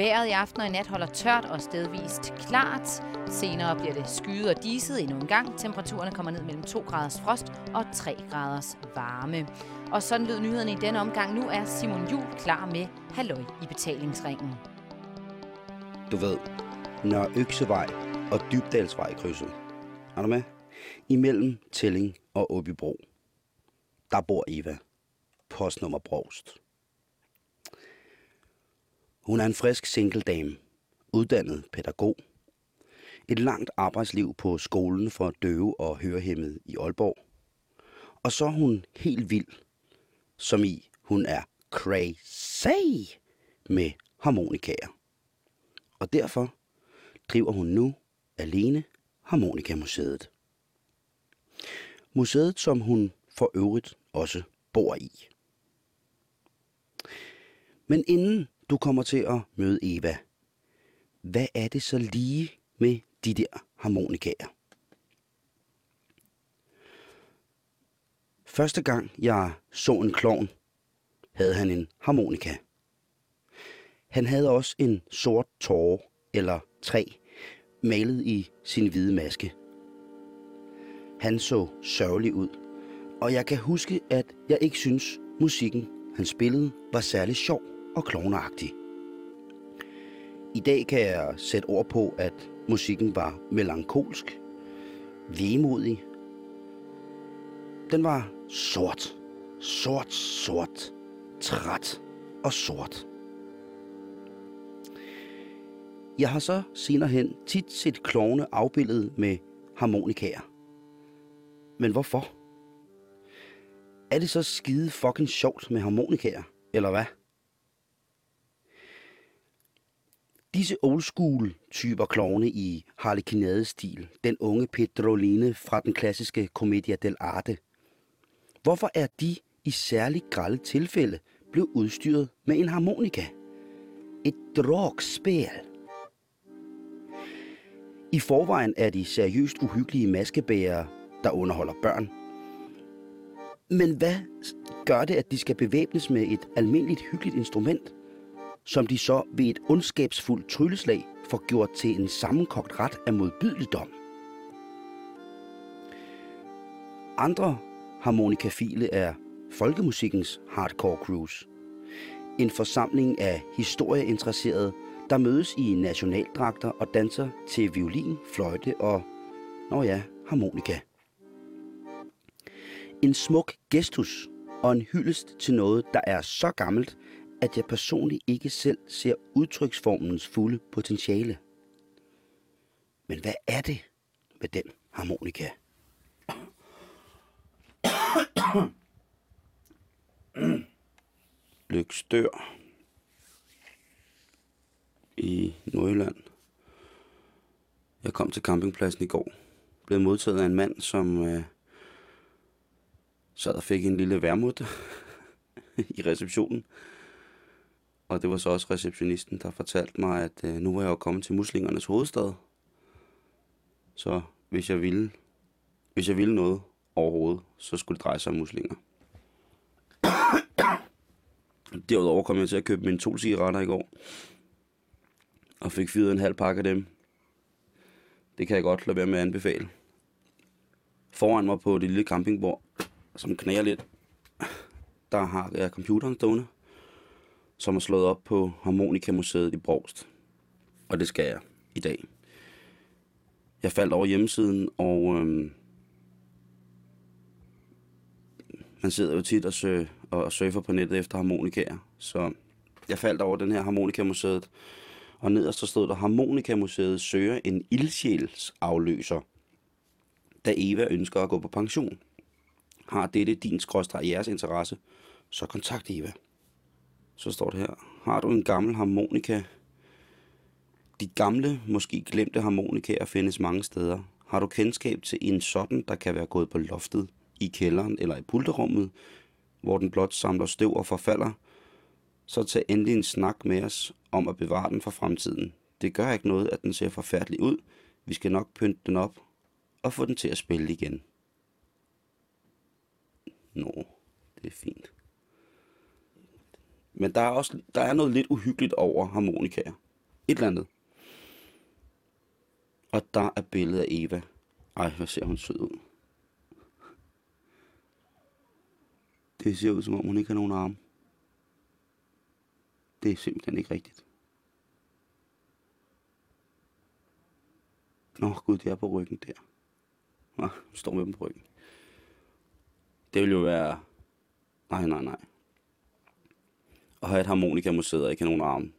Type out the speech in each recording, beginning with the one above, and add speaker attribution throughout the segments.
Speaker 1: Vejret i aften og i nat holder tørt og stedvist klart. Senere bliver det skyet og diset endnu en gang. Temperaturerne kommer ned mellem 2 graders frost og 3 graders varme. Og sådan lød nyhederne i denne omgang. Nu er Simon Jul klar med Halløj i betalingsringen.
Speaker 2: Du ved, når Øksevej og Dybdalsvej krydset. Er du med? Imellem Tilling og Åbybro. Der bor Eva. Postnummer Brost. Hun er en frisk single dame, uddannet pædagog, et langt arbejdsliv på skolen for døve og hørehæmmede i Aalborg. Og så er hun helt vild, som i hun er crazy med harmonikaer. Og derfor driver hun nu alene Harmonikamuseet. Museet, som hun for øvrigt også bor i. Men inden du kommer til at møde Eva, hvad er det så lige med de der harmonikaer? Første gang jeg så en klovn, havde han en harmonika. Han havde også en sort tåre eller træ malet i sin hvide maske. Han så sørgelig ud, og jeg kan huske, at jeg ikke synes, musikken han spillede var særlig sjov og klovneagtig. I dag kan jeg sætte ord på, at musikken var melankolsk, vemodig. Den var sort, sort, sort, træt og sort. Jeg har så senere hen tit set klovne afbildet med harmonikaer. Men hvorfor? Er det så skide fucking sjovt med harmonikaer, eller hvad? Disse old school typer klovne i harlekinade-stil, den unge Pedroline fra den klassiske Commedia dell'arte. Hvorfor er de i særligt grælde tilfælde blevet udstyret med en harmonika? Et dragspil. I forvejen er de seriøst uhyggelige maskebærere, der underholder børn. Men hvad gør det, at de skal bevæbnes med et almindeligt hyggeligt instrument, som de så ved et ondskabsfuldt trylleslag får gjort til en sammenkogt ret af modbydeligdom? Andre harmonikafile er folkemusikkens hardcore cruise. En forsamling af historieinteresserede, der mødes i nationaldragter og danser til violin, fløjte og, nå ja, harmonika. En smuk gestus og en hyldest til noget, der er så gammelt, at jeg personligt ikke selv ser udtryksformens fulde potentiale. Men hvad er det med den harmonika? Lykstør i Nordjylland. Jeg kom til campingpladsen i går. Blev modtaget af en mand, som øh, sad og fik en lille værmut i receptionen. Og det var så også receptionisten, der fortalte mig, at øh, nu var jeg jo kommet til muslingernes hovedstad. Så hvis jeg ville, hvis jeg ville noget overhovedet, så skulle det dreje sig om muslinger. Derudover kom jeg til at købe mine to cigaretter i går. Og fik fyret en halv pakke af dem. Det kan jeg godt lade være med at anbefale. Foran mig på det lille campingbord, som knæger lidt, der har jeg computeren stående, som er slået op på Harmonikamuseet i Brogst. Og det skal jeg i dag. Jeg faldt over hjemmesiden, og øhm, man sidder jo tit og, sø, og surfer på nettet efter harmonikaer. Så jeg faldt over den her Harmonikamuseet, og nederst så stod der, Harmonikamuseet søger en ildsjælsafløser, da Eva ønsker at gå på pension. Har dette din skråstrej jeres interesse, så kontakt Eva. Så står det her, har du en gammel harmonika? De gamle, måske glemte harmonikaer findes mange steder. Har du kendskab til en sådan, der kan være gået på loftet, i kælderen eller i pulterummet, hvor den blot samler støv og forfalder, så tag endelig en snak med os om at bevare den for fremtiden. Det gør ikke noget, at den ser forfærdelig ud. Vi skal nok pynte den op og få den til at spille igen. Nå, det er fint. Men der er også der er noget lidt uhyggeligt over harmonikaer. Et eller andet. Og der er billedet af Eva. Ej, hvor ser hun sød ud. Det ser ud, som om hun ikke har nogen arme. Det er simpelthen ikke rigtigt. Nå, gud, det er på ryggen der. Nå, står med dem på ryggen. Det vil jo være... Nej, nej, nej. At have et harmonikamuseet og ikke have nogen arm,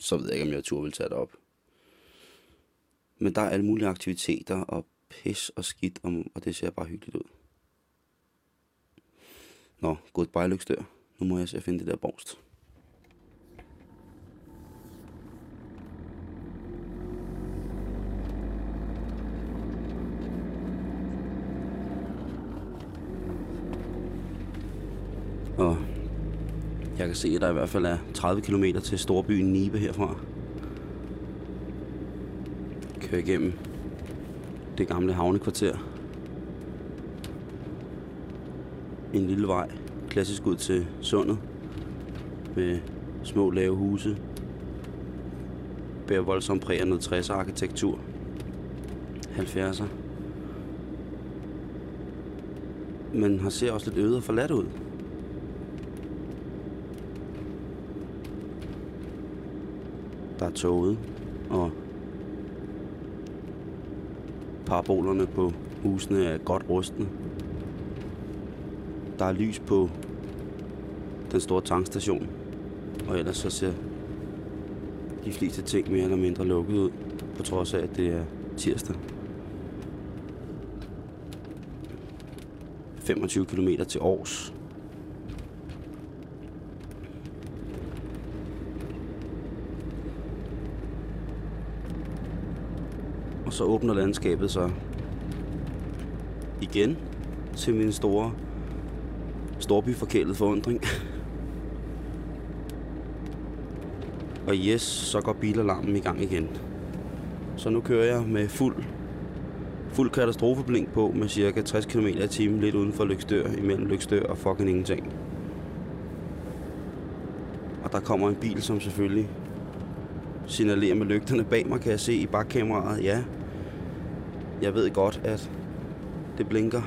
Speaker 2: så ved jeg ikke, om jeg tur vil tage det op. Men der er alle mulige aktiviteter og pis og skidt, og det ser bare hyggeligt ud. Nå, goodbye lykstør. Nu må jeg se at finde det der borst. Og jeg kan se, at der i hvert fald er 30 km til storbyen Nibe herfra. Kører igennem det gamle havnekvarter. En lille vej, klassisk ud til sundet, med små lave huse. Bærer voldsomt præg af noget 60'er arkitektur. 70'er. Men har ser også lidt øde og forladt ud. der er toget, og parabolerne på husene er godt rustne. Der er lys på den store tankstation, og ellers så ser de fleste ting mere eller mindre lukket ud, på trods af, at det er tirsdag. 25 km til Aarhus. Og så åbner landskabet sig igen til min store storbyforkælet forundring. Og yes, så går bilalarmen i gang igen. Så nu kører jeg med fuld, fuld katastrofeblink på med cirka 60 km i timen lidt uden for Lykstør, imellem Lykstør og fucking ingenting. Og der kommer en bil, som selvfølgelig signalerer med lygterne bag mig, kan jeg se i bakkameraet. Ja, jeg ved godt, at det blinker.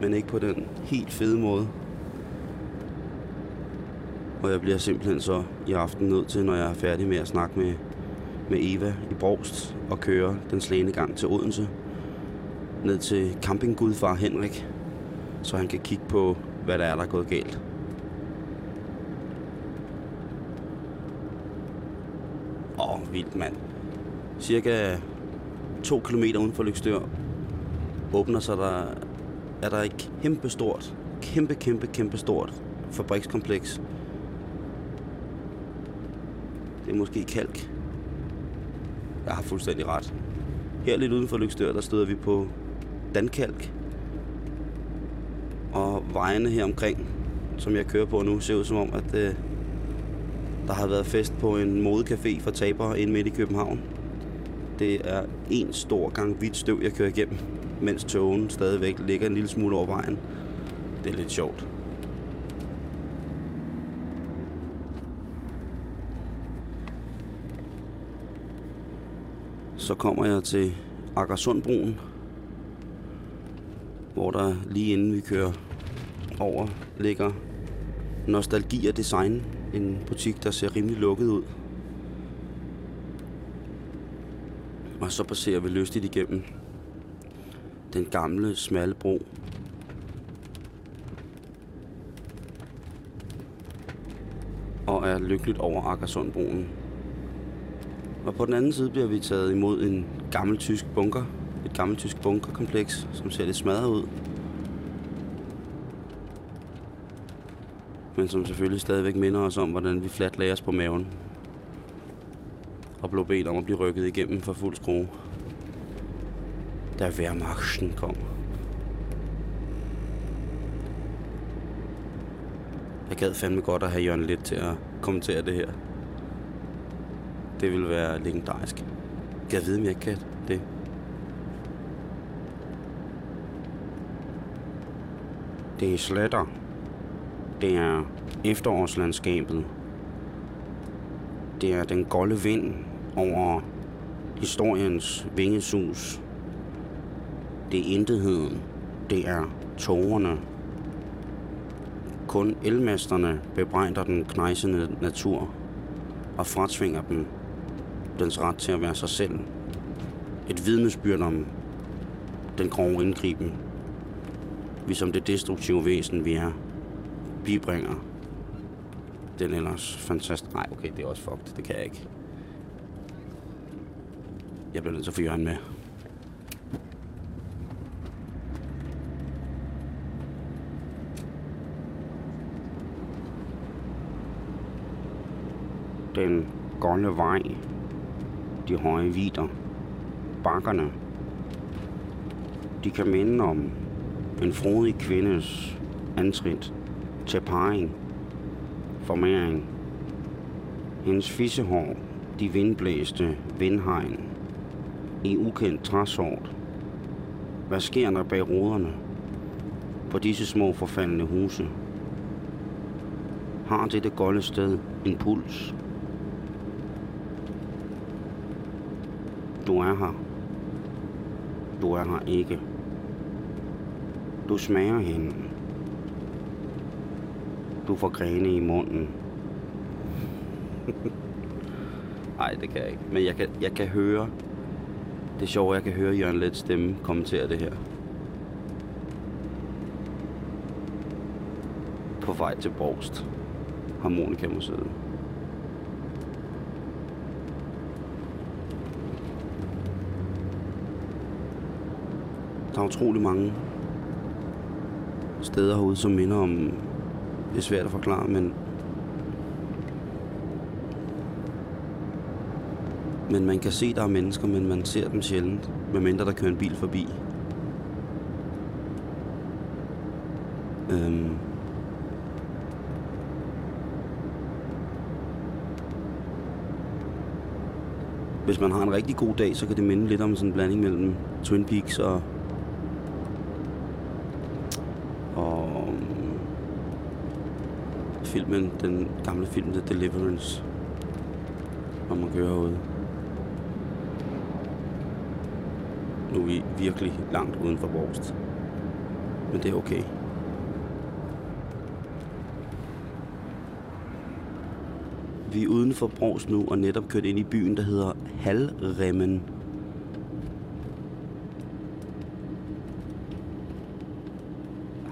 Speaker 2: Men ikke på den helt fede måde. Og jeg bliver simpelthen så i aften nødt til, når jeg er færdig med at snakke med, med Eva i Brogst og køre den slæne gang til Odense. Ned til campinggudfar Henrik, så han kan kigge på, hvad der er, der er gået galt. Åh, oh, vildt mand. Cirka to kilometer uden for Lykstør åbner sig der, er der et kæmpe stort, kæmpe, kæmpe, kæmpe stort fabrikskompleks. Det er måske kalk. Jeg har fuldstændig ret. Her lidt uden for Lykstør, der støder vi på Dankalk. Og vejene her omkring, som jeg kører på nu, ser ud som om, at øh, der har været fest på en modecafé for tabere inde midt i København. Det er en stor gang hvidt støv, jeg kører igennem, mens togen stadigvæk ligger en lille smule over vejen. Det er lidt sjovt. Så kommer jeg til Akersundbroen, hvor der lige inden vi kører over ligger Nostalgi og Design, en butik, der ser rimelig lukket ud. Og så passerer vi lystigt igennem den gamle, smalle bro. Og er lykkeligt over Akersundbroen. Og på den anden side bliver vi taget imod en gammel tysk bunker. Et gammelt tysk bunkerkompleks, som ser lidt smadret ud. Men som selvfølgelig stadigvæk minder os om, hvordan vi fladt lagde os på maven og blev bedt om at blive rykket igennem for fuld skrue. Da Wehrmachten kom. Jeg gad fandme godt at have Jørgen lidt til at kommentere det her. Det ville være legendarisk. Jeg vide om jeg kan det. Det er sletter. Det er efterårslandskabet Det er den golde vind over historiens vingesus. Det er intetheden. Det er tårerne. Kun elmesterne bebrejder den knejsende natur og fratvinger dem dens ret til at være sig selv. Et vidnesbyrd om den grove indgriben, vi som det destruktive væsen, vi er, bibringer den ellers fantastisk... Nej, okay, det er også fucked. Det kan jeg ikke. Jeg bliver nødt til at få Jørgen med. Den golde vej, de høje vider, bakkerne, de kan minde om en frodig kvindes antrit til parring, formering. Hendes fissehår, de vindblæste vindhegn i ukendt træsort. Hvad sker der bag ruderne på disse små forfaldende huse? Har dette golde sted en puls? Du er her. Du er her ikke. Du smager hende. Du får grene i munden. Nej, det kan jeg ikke. Men jeg kan, jeg kan høre... Det er sjovt, at jeg kan høre Jørgen Let stemme kommentere det her. På vej til Borgst. Harmonikamuseet. Der er utrolig mange steder herude, som minder om... Det er svært at forklare, men... Men man kan se, der er mennesker, men man ser dem sjældent, medmindre der kører en bil forbi. Øhm. Hvis man har en rigtig god dag, så kan det minde lidt om sådan en blanding mellem Twin Peaks og og um, filmen, den gamle film The Deliverance, hvor man kører herude. Nu er vi virkelig langt uden for Borgst. Men det er okay. Vi er uden for Brogs nu og netop kørt ind i byen, der hedder Halremmen.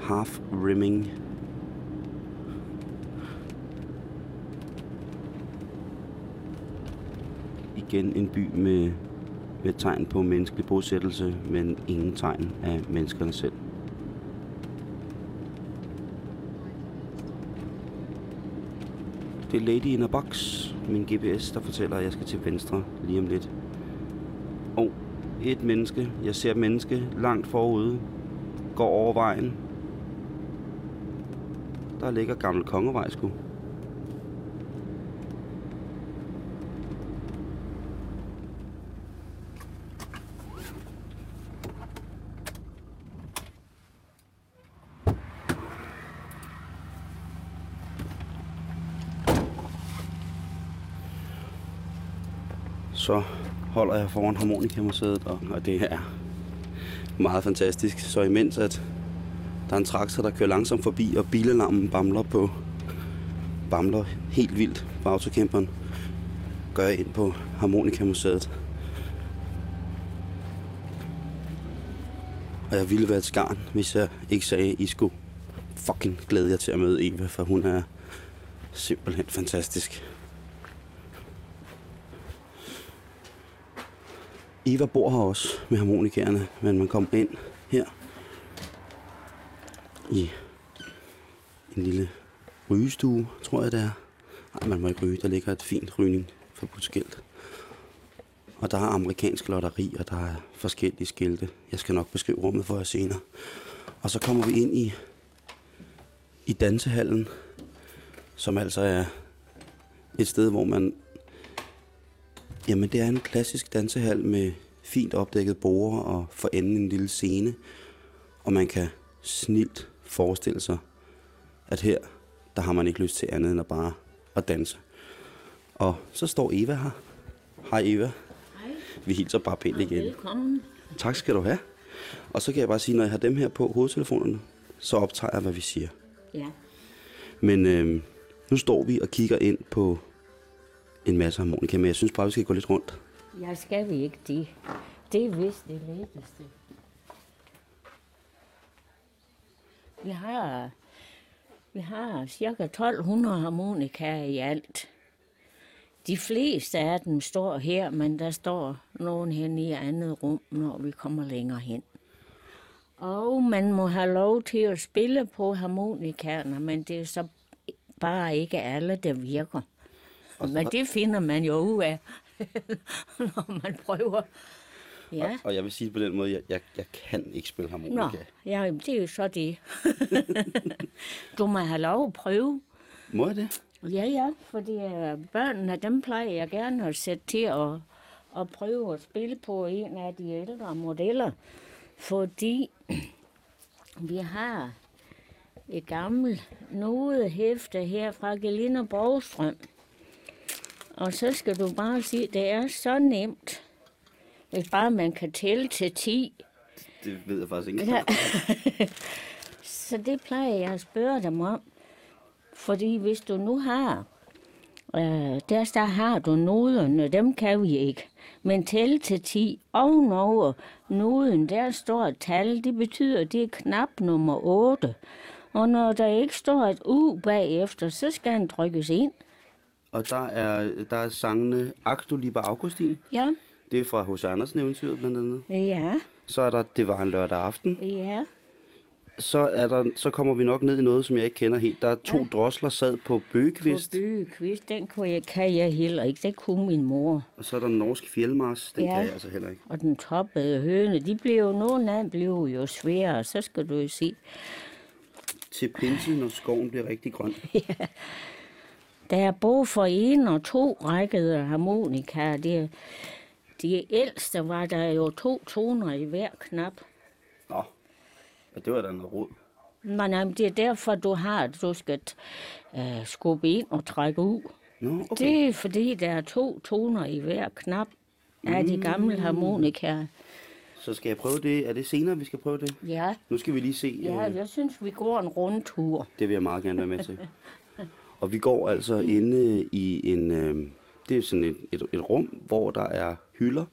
Speaker 2: half rimming. Igen en by med, med tegn på menneskelig bosættelse, men ingen tegn af menneskerne selv. Det er Lady in a Box, min GPS, der fortæller, at jeg skal til venstre lige om lidt. Og et menneske, jeg ser et menneske langt forude, går over vejen, der ligger gammel kongevej skulle. Så holder jeg foran harmonikamuseet, og, og det er meget fantastisk. Så imens at der er en traktor, der kører langsomt forbi, og bilalarmen bamler på bamler helt vildt på autocamperen. Gør jeg ind på Harmonikamuseet. Og jeg ville være et skarn, hvis jeg ikke sagde, at I skulle fucking glæde jer til at møde Eva, for hun er simpelthen fantastisk. Eva bor her også med harmonikerne, men man kom ind her i en lille rygestue, tror jeg det er. Nej, man må ikke ryge. Der ligger et fint rygning for skilt. Og der er amerikansk lotteri, og der er forskellige skilte. Jeg skal nok beskrive rummet for jer senere. Og så kommer vi ind i, i dansehallen, som altså er et sted, hvor man... Jamen, det er en klassisk dansehal med fint opdækket borde og for enden en lille scene. Og man kan snilt forestille sig, at her, der har man ikke lyst til andet end at bare at danse. Og så står Eva her. Hej Eva.
Speaker 3: Hej,
Speaker 2: Vi hilser bare pænt igen.
Speaker 3: velkommen.
Speaker 2: Tak skal du have. Og så kan jeg bare sige, når jeg har dem her på hovedtelefonerne, så optager jeg, hvad vi siger.
Speaker 3: Ja,
Speaker 2: Men øh, nu står vi og kigger ind på en masse harmonika, men jeg synes bare, vi skal gå lidt rundt.
Speaker 3: jeg skal vi ikke det. Det er vist det letteste. Vi har, vi har cirka 1200 harmonikaer i alt. De fleste af dem står her, men der står nogen hen i andet rum, når vi kommer længere hen. Og man må have lov til at spille på harmonikerne, men det er så bare ikke alle, der virker. Men det finder man jo ud af, når man prøver. Ja.
Speaker 2: Og jeg vil sige på den måde, jeg, jeg, jeg kan ikke spille
Speaker 3: Nå,
Speaker 2: harmonika.
Speaker 3: ja, det er jo så det. du må have lov at prøve.
Speaker 2: Må jeg det?
Speaker 3: Ja, ja, fordi øh, børnene, dem plejer jeg gerne at sætte til at, at prøve at spille på en af de ældre modeller. Fordi vi har et gammelt nodehæfte her fra Gelina Borgstrøm. Og så skal du bare sige, det er så nemt, hvis bare man kan tælle til 10.
Speaker 2: Det ved jeg faktisk ikke.
Speaker 3: Ja. Så det plejer jeg at spørge dem om. Fordi hvis du nu har, øh, der, der har du noderne, dem kan vi ikke. Men tælle til 10 ovenover noden, der står et tal, det betyder, at det er knap nummer 8. Og når der ikke står et U bagefter, så skal den trykkes ind.
Speaker 2: Og der er, der er sangene Aktu Liber Augustin.
Speaker 3: Ja,
Speaker 2: Det er fra H.C. Andersen eventyret blandt andet.
Speaker 3: ja,
Speaker 2: Så er der Det var en lørdag aften.
Speaker 3: ja.
Speaker 2: Så, er der, så kommer vi nok ned i noget, som jeg ikke kender helt. Der er to ja. drosler sad på bøgekvist.
Speaker 3: På bygekvist, den kunne jeg, kan jeg heller ikke. Det kunne min mor.
Speaker 2: Og så er der Norsk Fjeldmars. Den
Speaker 3: Ja.
Speaker 2: kan jeg altså heller ikke.
Speaker 3: Og den toppede høne, de blev jo, nogle af dem blev jo svære, så skal du jo se.
Speaker 2: Til pinse, når skoven bliver rigtig grøn.
Speaker 3: Der er både for en og to rækkede harmonikaer. Det, de ældste var der jo to toner i hver knap.
Speaker 2: Nå, ja, det var da noget råd.
Speaker 3: Men jamen, det er derfor, du har, at du skal uh, skubbe ind og trække ud.
Speaker 2: Nå, okay.
Speaker 3: Det er fordi, der er to toner i hver knap af de gamle harmonikaer.
Speaker 2: Så skal jeg prøve det. Er det senere, vi skal prøve det?
Speaker 3: Ja,
Speaker 2: Nu skal vi lige se.
Speaker 3: ja,
Speaker 2: øh,
Speaker 3: jeg synes, vi går en rundtur.
Speaker 2: Det vil jeg meget gerne være med til. Og vi går altså inde i en... Øh, det er sådan et, et, et rum, hvor der er hylder,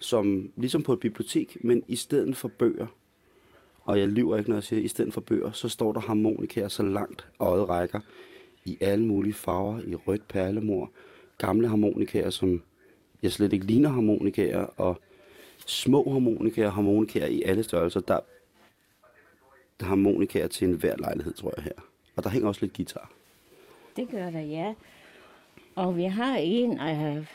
Speaker 2: som ligesom på et bibliotek, men i stedet for bøger, og jeg lyver ikke, når jeg siger, i stedet for bøger, så står der harmonikaer så langt øjet rækker, i alle mulige farver, i rødt perlemor, gamle harmonikaer, som jeg slet ikke ligner harmonikaer, og små harmonikaer, harmonikaer i alle størrelser. Der, der er harmonikaer til enhver lejlighed, tror jeg her. Og der hænger også lidt guitar.
Speaker 3: Det gør der, ja. Og vi har en af,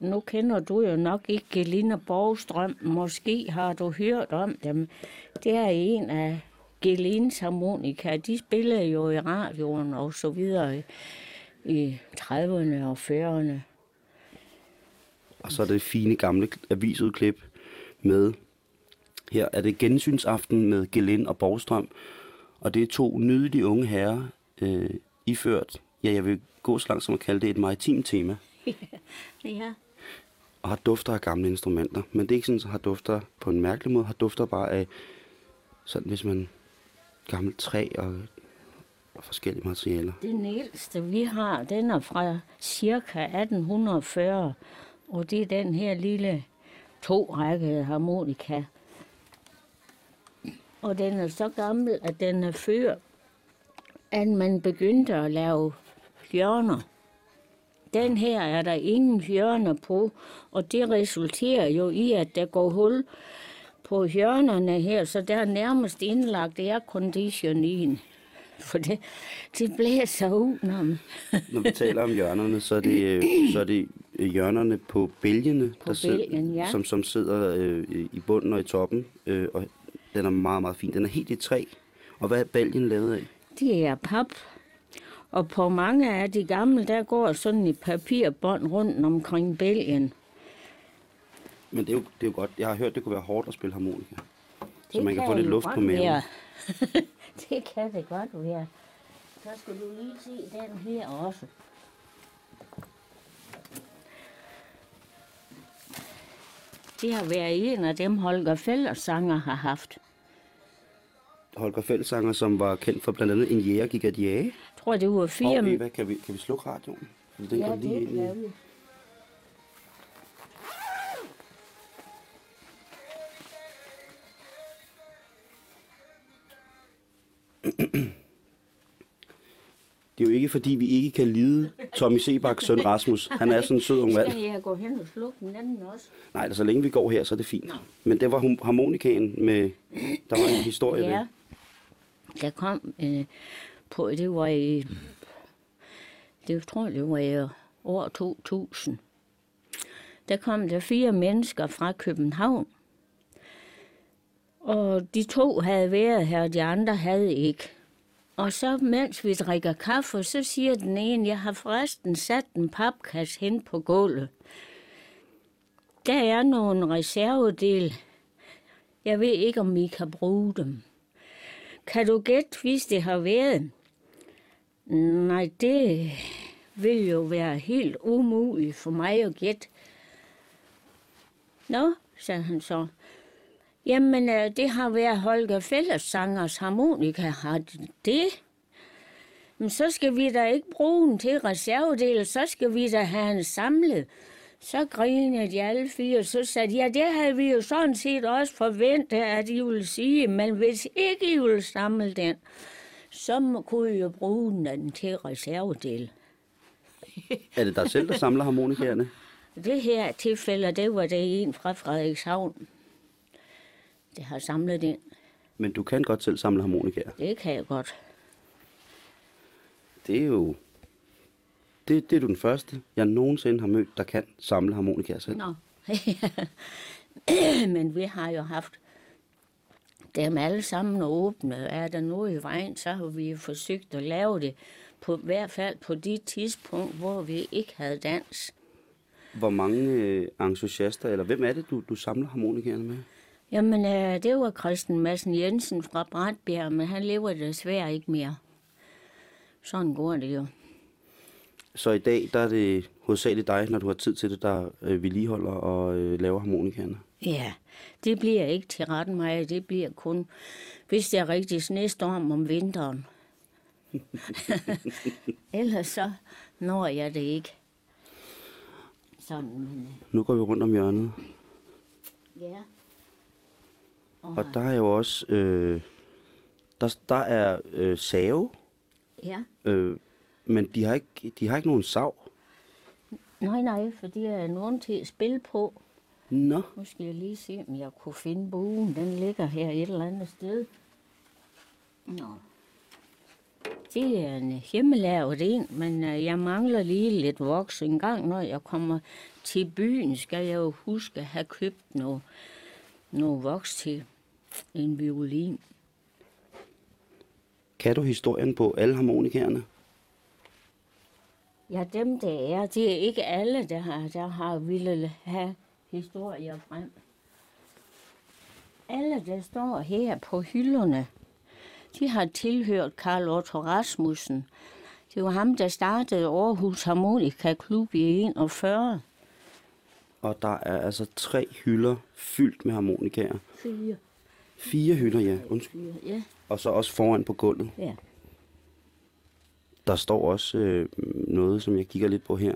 Speaker 3: nu kender du jo nok ikke Gelina Borgstrøm, måske har du hørt om dem. Det er en af Gelins harmonika. De spillede jo i radioen og så videre i 30'erne og 40'erne.
Speaker 2: Og så er det fine gamle avisudklip med, her er det gensynsaften med Gelin og Borgstrøm. Og det er to nydelige unge herrer, øh, iført, ja, jeg vil gå så langt som at kalde det et maritimt tema,
Speaker 3: Ja.
Speaker 2: og har dufter af gamle instrumenter. Men det er ikke sådan, at har dufter på en mærkelig måde, har dufter bare af, sådan hvis man, gammelt træ og, og forskellige materialer.
Speaker 3: Den ældste, vi har, den er fra cirka 1840, og det er den her lille to-rækkede harmonika. Og den er så gammel, at den er før, at man begyndte at lave hjørner. Den her er der ingen hjørner på, og det resulterer jo i, at der går hul på hjørnerne her, så der er nærmest indlagt aircondition i den. For det, det blæser ud, når
Speaker 2: vi taler om hjørnerne, så er det, øh, så er det øh, hjørnerne på bælgene,
Speaker 3: På bælgen, ja.
Speaker 2: som, som sidder øh, i bunden og i toppen. Øh, og den er meget, meget fin. Den er helt i træ. Og hvad er bælgen lavet af?
Speaker 3: Det er pap. Og på mange af de gamle, der går sådan et papirbånd rundt omkring bælgen.
Speaker 2: Men det er, jo, det er jo godt. Jeg har hørt, det kunne være hårdt at spille harmonika.
Speaker 3: Det så
Speaker 2: man kan, kan
Speaker 3: få
Speaker 2: lidt luft på maven.
Speaker 3: det kan det godt være. Så skal du lige se den her også. Det har været en af dem, Holger Fællersanger har haft.
Speaker 2: Holger Fællersanger, som var kendt for blandt andet en jæger gik at jage?
Speaker 3: Tror, det var fire...
Speaker 2: Og Eva, kan vi, kan vi slukke radioen? Fordi den
Speaker 3: ja,
Speaker 2: lige
Speaker 3: det
Speaker 2: ind
Speaker 3: kan vi.
Speaker 2: Det er jo ikke, fordi vi ikke kan lide Tommy Sebaks søn Rasmus. Han er sådan en sød ung mand.
Speaker 3: Skal jeg gå hen og slukke den anden også?
Speaker 2: Nej, altså, så længe vi går her, så er det fint. Men det var harmonikaen med... Der var en historie
Speaker 3: Ja.
Speaker 2: ved.
Speaker 3: Der kom øh, på, det var i, det tror jeg, det var i år 2000. Der kom der fire mennesker fra København. Og de to havde været her, og de andre havde ikke. Og så mens vi drikker kaffe, så siger den ene, jeg har forresten sat en papkasse hen på gulvet. Der er nogle reservedel. Jeg ved ikke, om I kan bruge dem. Kan du gætte, hvis det har været? Nej, det vil jo være helt umuligt for mig at gætte. Nå, sagde han så. Jamen, øh, det har været Holger Fællessangers harmonika. Har det? Men så skal vi da ikke bruge den til reservedel, så skal vi da have den samlet. Så grinede de alle fire, så sagde de, ja, det havde vi jo sådan set også forventet, at I ville sige, men hvis ikke I ville samle den, så kunne I jo bruge den til reservedel.
Speaker 2: Er det dig selv, der samler harmonikerne?
Speaker 3: Det her tilfælde, det var det en fra Frederikshavn, der har samlet den.
Speaker 2: Men du kan godt selv samle harmonikaer.
Speaker 3: Det kan jeg godt.
Speaker 2: Det er jo... Det, det er du den første, jeg nogensinde har mødt, der kan samle harmonikaer selv.
Speaker 3: Nå. Men vi har jo haft dem alle sammen åbne. Er der noget i vejen, så har vi forsøgt at lave det. På i hvert fald på de tidspunkt, hvor vi ikke havde dans.
Speaker 2: Hvor mange øh, entusiaster, eller hvem er det, du, du samler harmonikerne med?
Speaker 3: Jamen, øh, det var Christian Madsen Jensen fra Brætbjerg, men han lever desværre ikke mere. Sådan går det jo.
Speaker 2: Så i dag, der er det hovedsageligt dig, når du har tid til det, der øh, vedligeholder og øh, laver harmonikerne.
Speaker 3: Ja, det bliver ikke til retten mig. Det bliver kun, hvis det er rigtig snestorm om vinteren. Ellers så når jeg det ikke. Sådan, men
Speaker 2: Nu går vi rundt om hjørnet,
Speaker 3: øh, ja.
Speaker 2: og der er jo også... Øh, der, der er øh, save,
Speaker 3: Ja,
Speaker 2: øh, men de har, ikke, de har ikke nogen sav.
Speaker 3: nej, nej, for det er nogen til at spille på.
Speaker 2: Nå,
Speaker 3: Nu skal jeg lige se, om jeg kunne finde buen. Den ligger her et eller andet sted. Nå. Det er en hjemmelavet en, men øh, jeg mangler lige lidt voks. En gang, når jeg kommer til byen, skal jeg jo huske at have købt noget, noget voks til en violin.
Speaker 2: kan du historien på alle harmonikerne?
Speaker 3: Ja, dem der er, det er ikke alle, der har, der har ville have historier frem. Alle, der står her på hylderne, de har tilhørt Karl Otto Rasmussen. Det var ham, der startede Aarhus Harmonika Klub i 41.
Speaker 2: Og der er altså tre hylder fyldt med harmonikaer.
Speaker 3: Fire.
Speaker 2: Fire hylder, ja. Undskyld.
Speaker 3: Ja,
Speaker 2: Og så også foran på gulvet.
Speaker 3: ja.
Speaker 2: Der står også øh, noget, som jeg kigger lidt på her.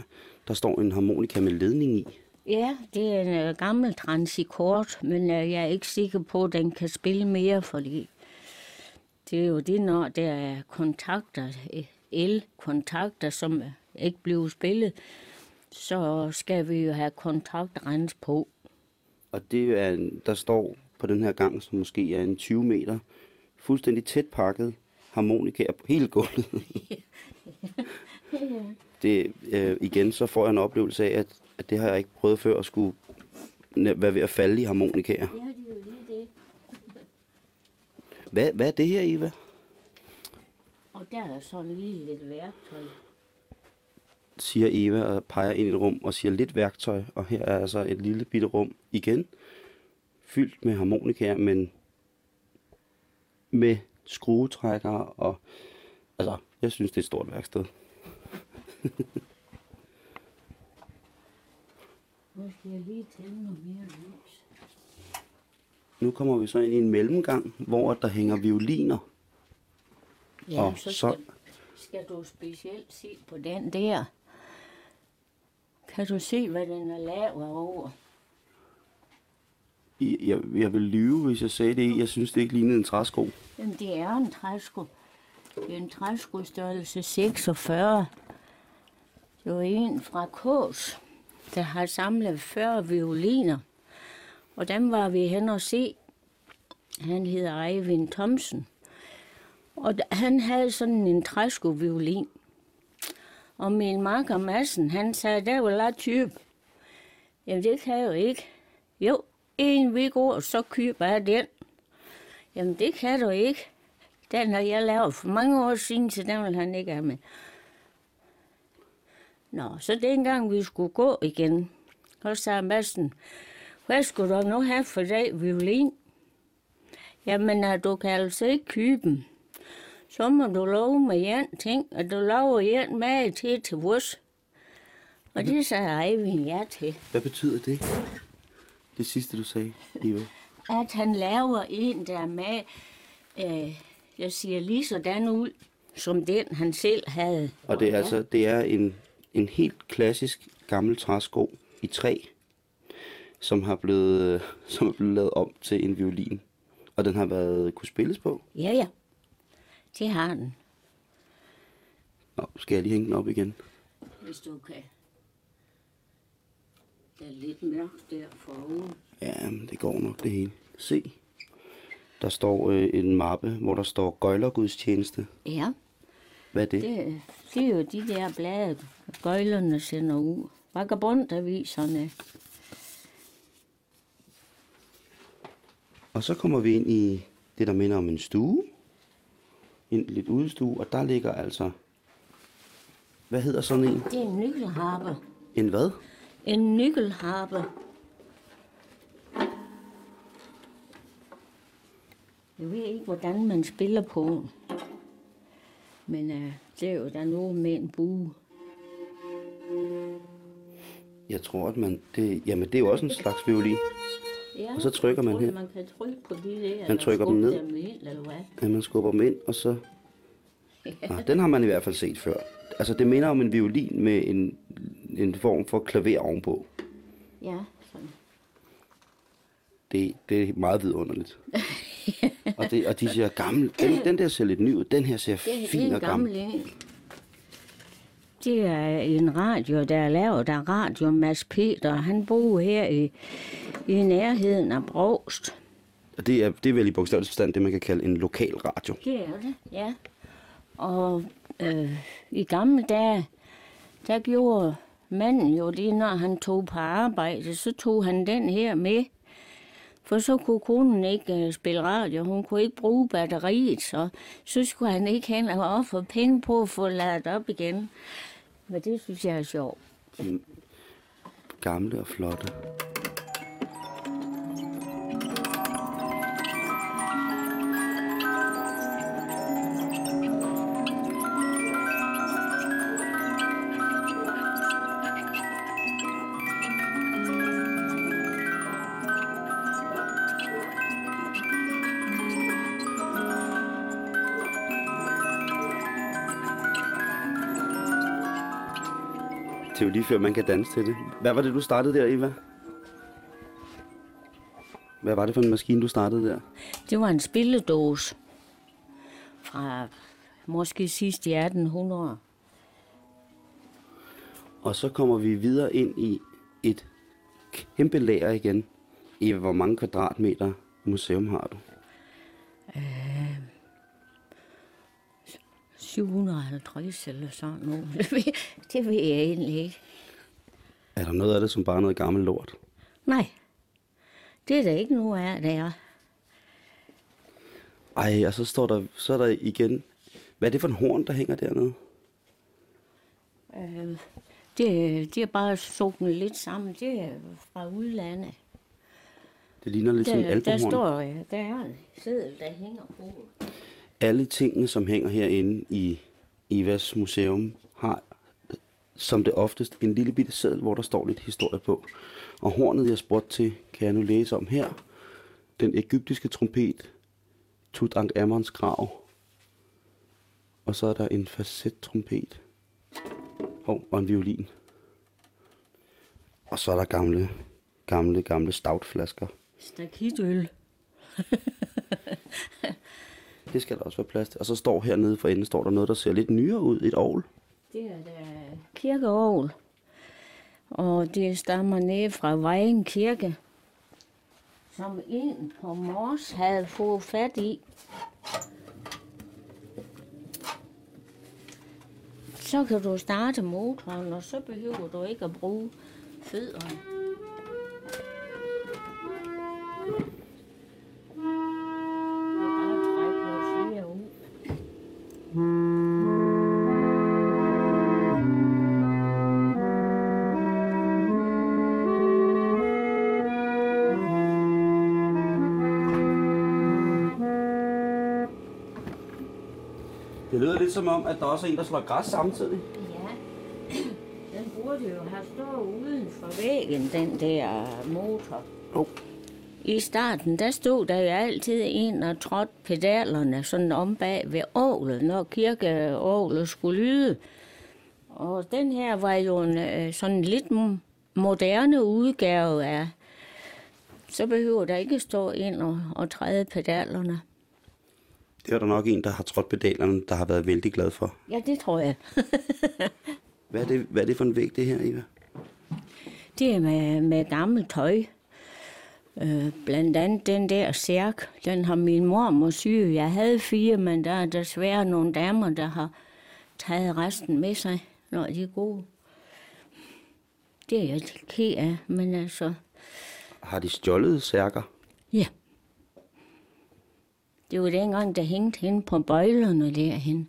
Speaker 2: Der står en harmonika med ledning i.
Speaker 3: Ja, det er en øh, gammel transikort, men øh, jeg er ikke sikker på, at den kan spille mere, fordi det er jo det, når der er kontakter, øh, el-kontakter, som ikke bliver spillet, så skal vi jo have kontaktrens på.
Speaker 2: Og det er, der står på den her gang, som måske er en 20 meter, fuldstændig tæt pakket harmonikaer på hele gulvet. det, øh, igen, så får jeg en oplevelse af, at, at det har jeg ikke prøvet før at skulle være ved at falde i harmonikaer.
Speaker 3: Ja, det er jo lige det.
Speaker 2: Hvad, hvad er det her, Eva?
Speaker 3: Og der er sådan lige lidt værktøj.
Speaker 2: siger Eva og peger ind i et rum og siger lidt værktøj. Og her er altså et lille bitte rum igen, fyldt med harmonikaer, men med skruetrækker og... Altså, jeg synes, det er et stort værksted.
Speaker 3: Nu skal jeg lige tænde noget mere lys.
Speaker 2: Nu kommer vi så ind i en mellemgang, hvor der hænger violiner.
Speaker 3: Ja,
Speaker 2: Og
Speaker 3: så skal, skal du specielt se på den der. Kan du se, hvad den er lavet over?
Speaker 2: Jeg, jeg vil lyve, hvis jeg sagde det. Jeg synes, det ikke lignede en træsko.
Speaker 3: Jamen, det er en træsko. Det er en træsko størrelse 46. Det var en fra Kås, der har samlet 40 violiner. Og dem var vi hen og se. Han hedder Eivind Thomsen. Og han havde sådan en træsko-violin. Og min marker Madsen, han sagde, der var lidt type. Jamen, det kan jeg jo ikke. Jo, en vi går, så køber jeg den. Jamen, det kan du ikke. Den har jeg lavet for mange år siden, så den vil han ikke have med. Nå, så dengang vi skulle gå igen, så sagde Madsen, hvad skulle du nu have for dag violin? Jamen, at du kan altså ikke købe. Så må du love med en ting, at du lover en med til til vores. Og det sagde Eivind ja til.
Speaker 2: Hvad betyder det? Det sidste, du sagde, Iva.
Speaker 3: at han laver en, der er med, øh, jeg siger lige sådan ud, som den han selv havde.
Speaker 2: Og det er altså det er en, en helt klassisk gammel træsko i træ, som har blevet, øh, som er blevet lavet om til en violin. Og den har været kunne spilles på.
Speaker 3: Ja, ja. Det har den,
Speaker 2: Nå, skal jeg lige hænge den op igen?
Speaker 3: hvis du kan. Der er lidt mørkt der forude.
Speaker 2: Ja, men det går nok det hele. Se. Der står øh, en mappe, hvor der står Gøjlergudstjeneste.
Speaker 3: Ja,
Speaker 2: Hvad er det?
Speaker 3: det, det er jo de der blade, gøjlerne sender ud. Vagabondaviserne.
Speaker 2: Og så kommer vi ind i det, der minder om en stue. En lidt udestue, og der ligger altså... Hvad hedder sådan en?
Speaker 3: Det er en nykelharpe.
Speaker 2: En hvad?
Speaker 3: En nykelharpe. Jeg ved ikke, hvordan man spiller på. Men øh, det er jo der er noget med en bue.
Speaker 2: Jeg tror, at man... Det, jamen, det er jo også en slags violin.
Speaker 3: Ja,
Speaker 2: Og så trykker man her.
Speaker 3: Man kan trykke på de der.
Speaker 2: Man trykker dem ned.
Speaker 3: Dem ind, eller hvad?
Speaker 2: Ja, man skubber dem ind, og så... Nå, den har man i hvert fald set før. Altså, det minder om en violin med en, en form for klaver ovenpå.
Speaker 3: Ja.
Speaker 2: Det, det er meget vidunderligt. og, det, og de siger gammel. Den, den der ser lidt ny ud. Den her ser
Speaker 3: Det, det
Speaker 2: fin
Speaker 3: er en
Speaker 2: og gammel.
Speaker 3: gammel. Det er en radio, der er lavet af Radio Mads Peter. Han bor her i, i nærheden af Brogst.
Speaker 2: Og det er, det er vel i bogstavelig forstand det, man kan kalde en lokal radio.
Speaker 3: Det er det, ja. Og øh, i gamle dage, der gjorde manden jo det, når han tog på arbejde, så tog han den her med. For så kunne konen ikke øh, spille radio, hun kunne ikke bruge batteriet, så, så skulle han ikke hen og ofre penge på at få ladet op igen. Men det synes jeg er sjovt.
Speaker 2: Gamle og flotte. Det er jo lige før, man kan danse til det. Hvad var det, du startede der, Eva? Hvad var det for en maskine, du startede der?
Speaker 3: Det var en spilledåse fra måske sidst i 1800.
Speaker 2: Og så kommer vi videre ind i et kæmpe lager igen. Eva, hvor mange kvadratmeter museum har du?
Speaker 3: 750 eller sådan noget. Det ved, det ved jeg egentlig ikke.
Speaker 2: Er der noget af det, som bare er noget gammelt lort?
Speaker 3: Nej, det er der ikke noget af, det er.
Speaker 2: Ej, og så står der, så er der igen... Hvad er det for en horn, der hænger dernede?
Speaker 3: Øh, det, det er bare sunket lidt sammen. Det er fra udlandet.
Speaker 2: Det ligner lidt som en
Speaker 3: Der, der står, øh, der er en seddel, der hænger på.
Speaker 2: Alle tingene, som hænger herinde i Evas museum, har som det oftest en lille bitte seddel, hvor der står lidt historie på. Og hornet, jeg spurgte til, kan jeg nu læse om her. Den egyptiske trompet, Tutankhamons grav. Og så er der en facet-trompet. Og en violin. Og så er der gamle, gamle, gamle stoutflasker.
Speaker 3: Stakitøl.
Speaker 2: Det skal der også være plads til. Og så står hernede for enden, står der noget, der ser lidt nyere ud. Et ovl.
Speaker 3: Det er da kirkeovl. Og det stammer ned fra Vejen Kirke, som en på Mors havde fået fat i. Så kan du starte motoren, og så behøver du ikke at bruge fødderne.
Speaker 2: Lidt som om, at der også er en, der slår græs samtidig.
Speaker 3: Ja, den burde jo have stået uden for væggen, den der motor.
Speaker 2: Oh.
Speaker 3: I starten, der stod der jo altid en og trådte pedalerne sådan om bag ved ålet, når kirkeålet skulle lyde. Og den her var jo en øh, sådan lidt moderne udgave af, så behøver der ikke stå ind og, og træde pedalerne.
Speaker 2: Det er der nok en, der har trådt pedalerne, der har været vældig glad for.
Speaker 3: Ja, det tror jeg.
Speaker 2: Hvad er det, hvad er det for en væg, det her, Eva?
Speaker 3: Det er med, med gammelt tøj. Øh, blandt andet den der særk, den har min mor syge. Jeg havde fire, men der er desværre nogle damer, der har taget resten med sig, når de er gode. Det er jeg ked af, men altså,
Speaker 2: Har de stjålet særker?
Speaker 3: ja. Det var dengang, der hængte hende på bøjlerne derhen.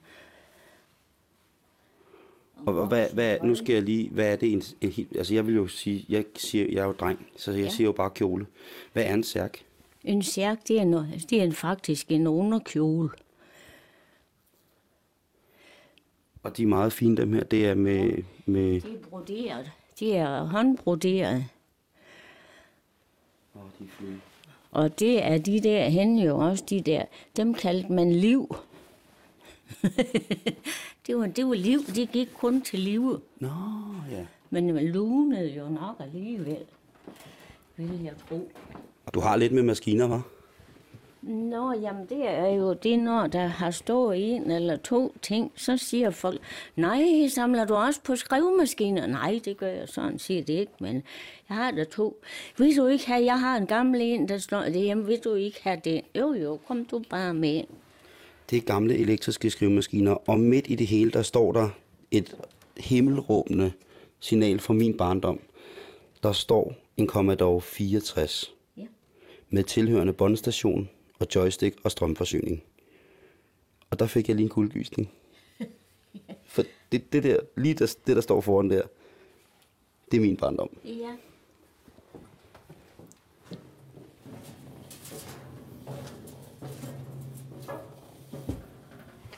Speaker 2: Og og hvad, hvad, nu skal jeg lige, hvad er det en, en altså jeg vil jo sige, jeg siger, jeg er jo dreng, så jeg ja. siger jo bare kjole. Hvad er en særk?
Speaker 3: En særk, det er, noget, det er faktisk en underkjole.
Speaker 2: Og de er meget fine, dem her. Det er med, med
Speaker 3: De er broderet. De er håndbroderet.
Speaker 2: Åh, de er fine.
Speaker 3: Og det er de der hen jo også, de der, dem kaldte man liv. det, var, det var liv, det gik kun til liv.
Speaker 2: Nå, ja.
Speaker 3: Men man lunede jo nok alligevel, vil jeg tro.
Speaker 2: Og du har lidt med maskiner, var?
Speaker 3: Nå, jamen det er jo det, når der har stået en eller to ting, så siger folk, nej, samler du også på skrivemaskiner? Nej, det gør jeg sådan set ikke, men jeg har der to. Vil du ikke have, jeg har en gammel en, der står derhjemme, vil du ikke have det? Jo, jo, kom du bare med.
Speaker 2: Det er gamle elektriske skrivemaskiner, og midt i det hele, der står der et himmelråbende signal fra min barndom. Der står en Commodore 64
Speaker 3: Ja.
Speaker 2: med tilhørende båndstation og joystick og strømforsyning. Og der fik jeg lige en kuldegysning. For det, det der, lige der, det der står foran der, det er min barndom.
Speaker 3: Ja.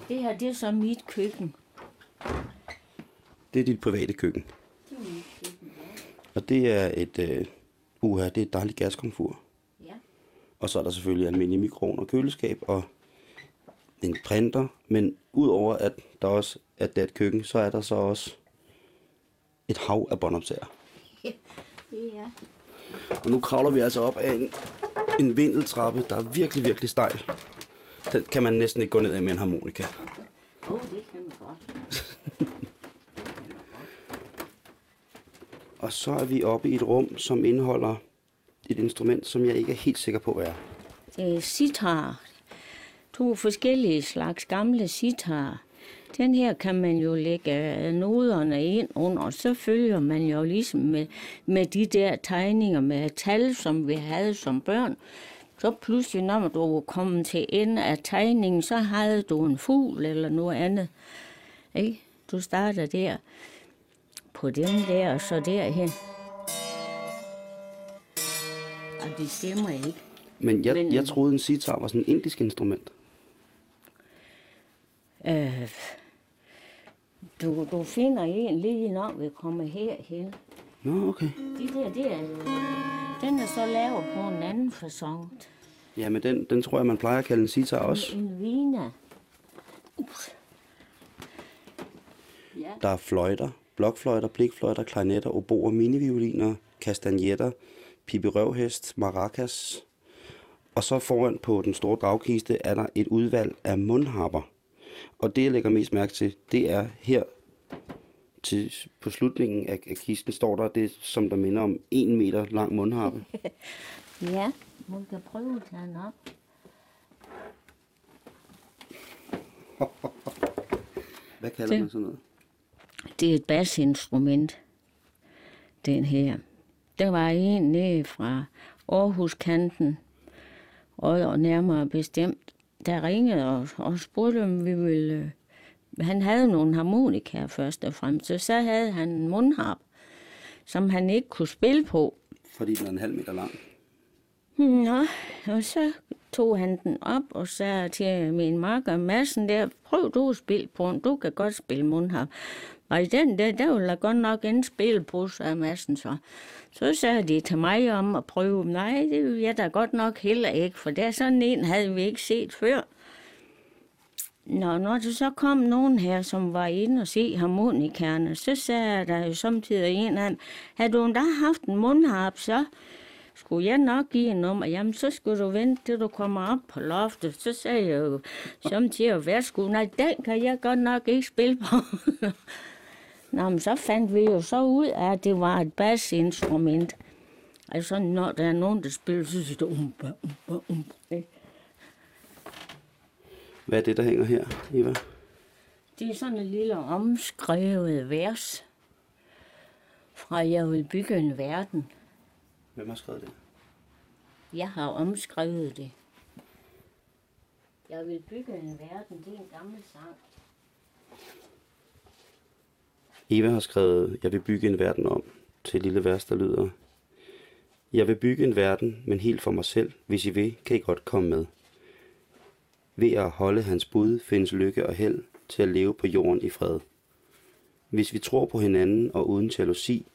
Speaker 3: Det her, det er så mit køkken.
Speaker 2: Det er dit private køkken. Og det er et, øh, uha, det er et dejligt gaskomfur. Og så er der selvfølgelig almindelig mikroovn og køleskab og en printer. Men udover at der også at det er et køkken, så er der så også et hav af båndoptager.
Speaker 3: Ja.
Speaker 2: Og nu kravler vi altså op af en, en vindeltrappe, der er virkelig, virkelig stejl. Den kan man næsten ikke gå ned ad med en harmonika.
Speaker 3: Åh, oh, det kan man godt.
Speaker 2: Og så er vi oppe i et rum, som indeholder et instrument, som jeg ikke er helt sikker på, hvad er.
Speaker 3: Det er sitar. To forskellige slags gamle sitar. Den her kan man jo lægge øh, noderne ind under, og så følger man jo ligesom med, med de der tegninger med tal, som vi havde som børn. Så pludselig, når du var kommet til ende af tegningen, så havde du en fugl eller noget andet. Ikke? Du starter der på den der, og så derhen. Og det stemmer ikke.
Speaker 2: Men jeg,
Speaker 3: Men-
Speaker 2: jeg troede, en sitar var sådan en indisk instrument.
Speaker 3: Øh, Du, du finder en lige når vi kommer herhen.
Speaker 2: Nå, okay.
Speaker 3: De der, det er, den er så lavet på en anden fasong.
Speaker 2: Ja, men den, den tror jeg, man plejer at kalde en sitar også.
Speaker 3: En vina. Ups. Ja,
Speaker 2: Der er fløjter, blokfløjter, blikfløjter, klarinetter, oboer, minivioliner, kastagnetter, pipirøvhest, maracas. Og så foran på den store dragkiste er der et udvalg af mundharper. Og det, jeg lægger mest mærke til, det er her til, på slutningen af, af kisten står der det, som der minder om en meter lang mundharpe.
Speaker 3: ja. man kan prøve at tage den op.
Speaker 2: Hvad kalder man sådan noget?
Speaker 3: Det er et basinstrument, den her. Der var en nede fra Aarhuskanten, og og nærmere bestemt, der ringede og, og spurgte, om vi ville... øh, Han havde nogle harmonikaer først og fremmest, så så havde han en mundharp, som han ikke kunne spille på.
Speaker 2: Fordi den er en halv meter lang.
Speaker 3: Nå, og så tog han den op og sagde til min makker Madsen der, prøv du at spille på den, du kan godt spille mundharp. Og i den der, der ville der godt nok en spille på, sagde så. Så sagde de til mig om at prøve, nej, det vil jeg da godt nok heller ikke, for der sådan en havde vi ikke set før. Nå, når der så kom nogen her, som var inde og se harmonikerne, så sagde der jo samtidig en anden, dem, havde du endda haft en mundharp, så skulle jeg nok give en nummer, jamen så skulle du vente, til du kommer op på loftet. Så sagde jeg jo samtidig, værsgo, nej, den kan jeg godt nok ikke spille på. Nå, men så fandt vi jo så ud af, at det var et basinstrument. Altså, når der er nogen, der spiller, så siger det umba, umba, umba.
Speaker 2: Hvad er det, der hænger her, Eva?
Speaker 3: Det er sådan et lille omskrevet vers fra Jeg vil bygge en verden.
Speaker 2: Hvem har skrevet det?
Speaker 3: Jeg har omskrevet det. Jeg vil bygge en verden, det er en gammel sang.
Speaker 2: Eva har skrevet, jeg vil bygge en verden om, til et lille vers, der lyder. Jeg vil bygge en verden, men helt for mig selv. Hvis I vil, kan I godt komme med. Ved at holde hans bud, findes lykke og held til at leve på jorden i fred. Hvis vi tror på hinanden og uden jalousi,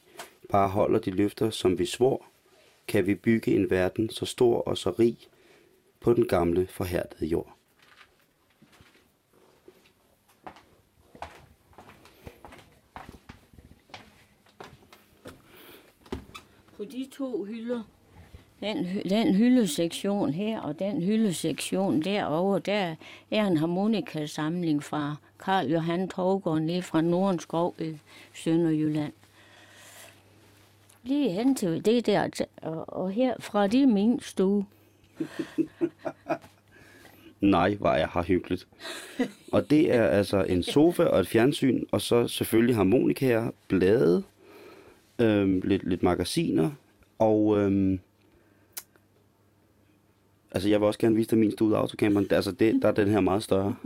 Speaker 2: bare holder de løfter, som vi svor, kan vi bygge en verden så stor og så rig på den gamle forhærdede jord.
Speaker 3: På de to hylder, den, den hyldesektion her og den hyldesektion derovre, der er en harmonikasamling fra Karl Johan Torgård nede fra Nordenskov i Sønderjylland. Lige hen til det der, og, og herfra, det er min stue.
Speaker 2: Nej, hvor jeg har hyggeligt. Og det er altså en sofa og et fjernsyn, og så selvfølgelig harmonikaer, blade, øhm, lidt, lidt magasiner, og øhm, altså jeg vil også gerne vise dig min af autocamperen. Altså det, der er den her meget større.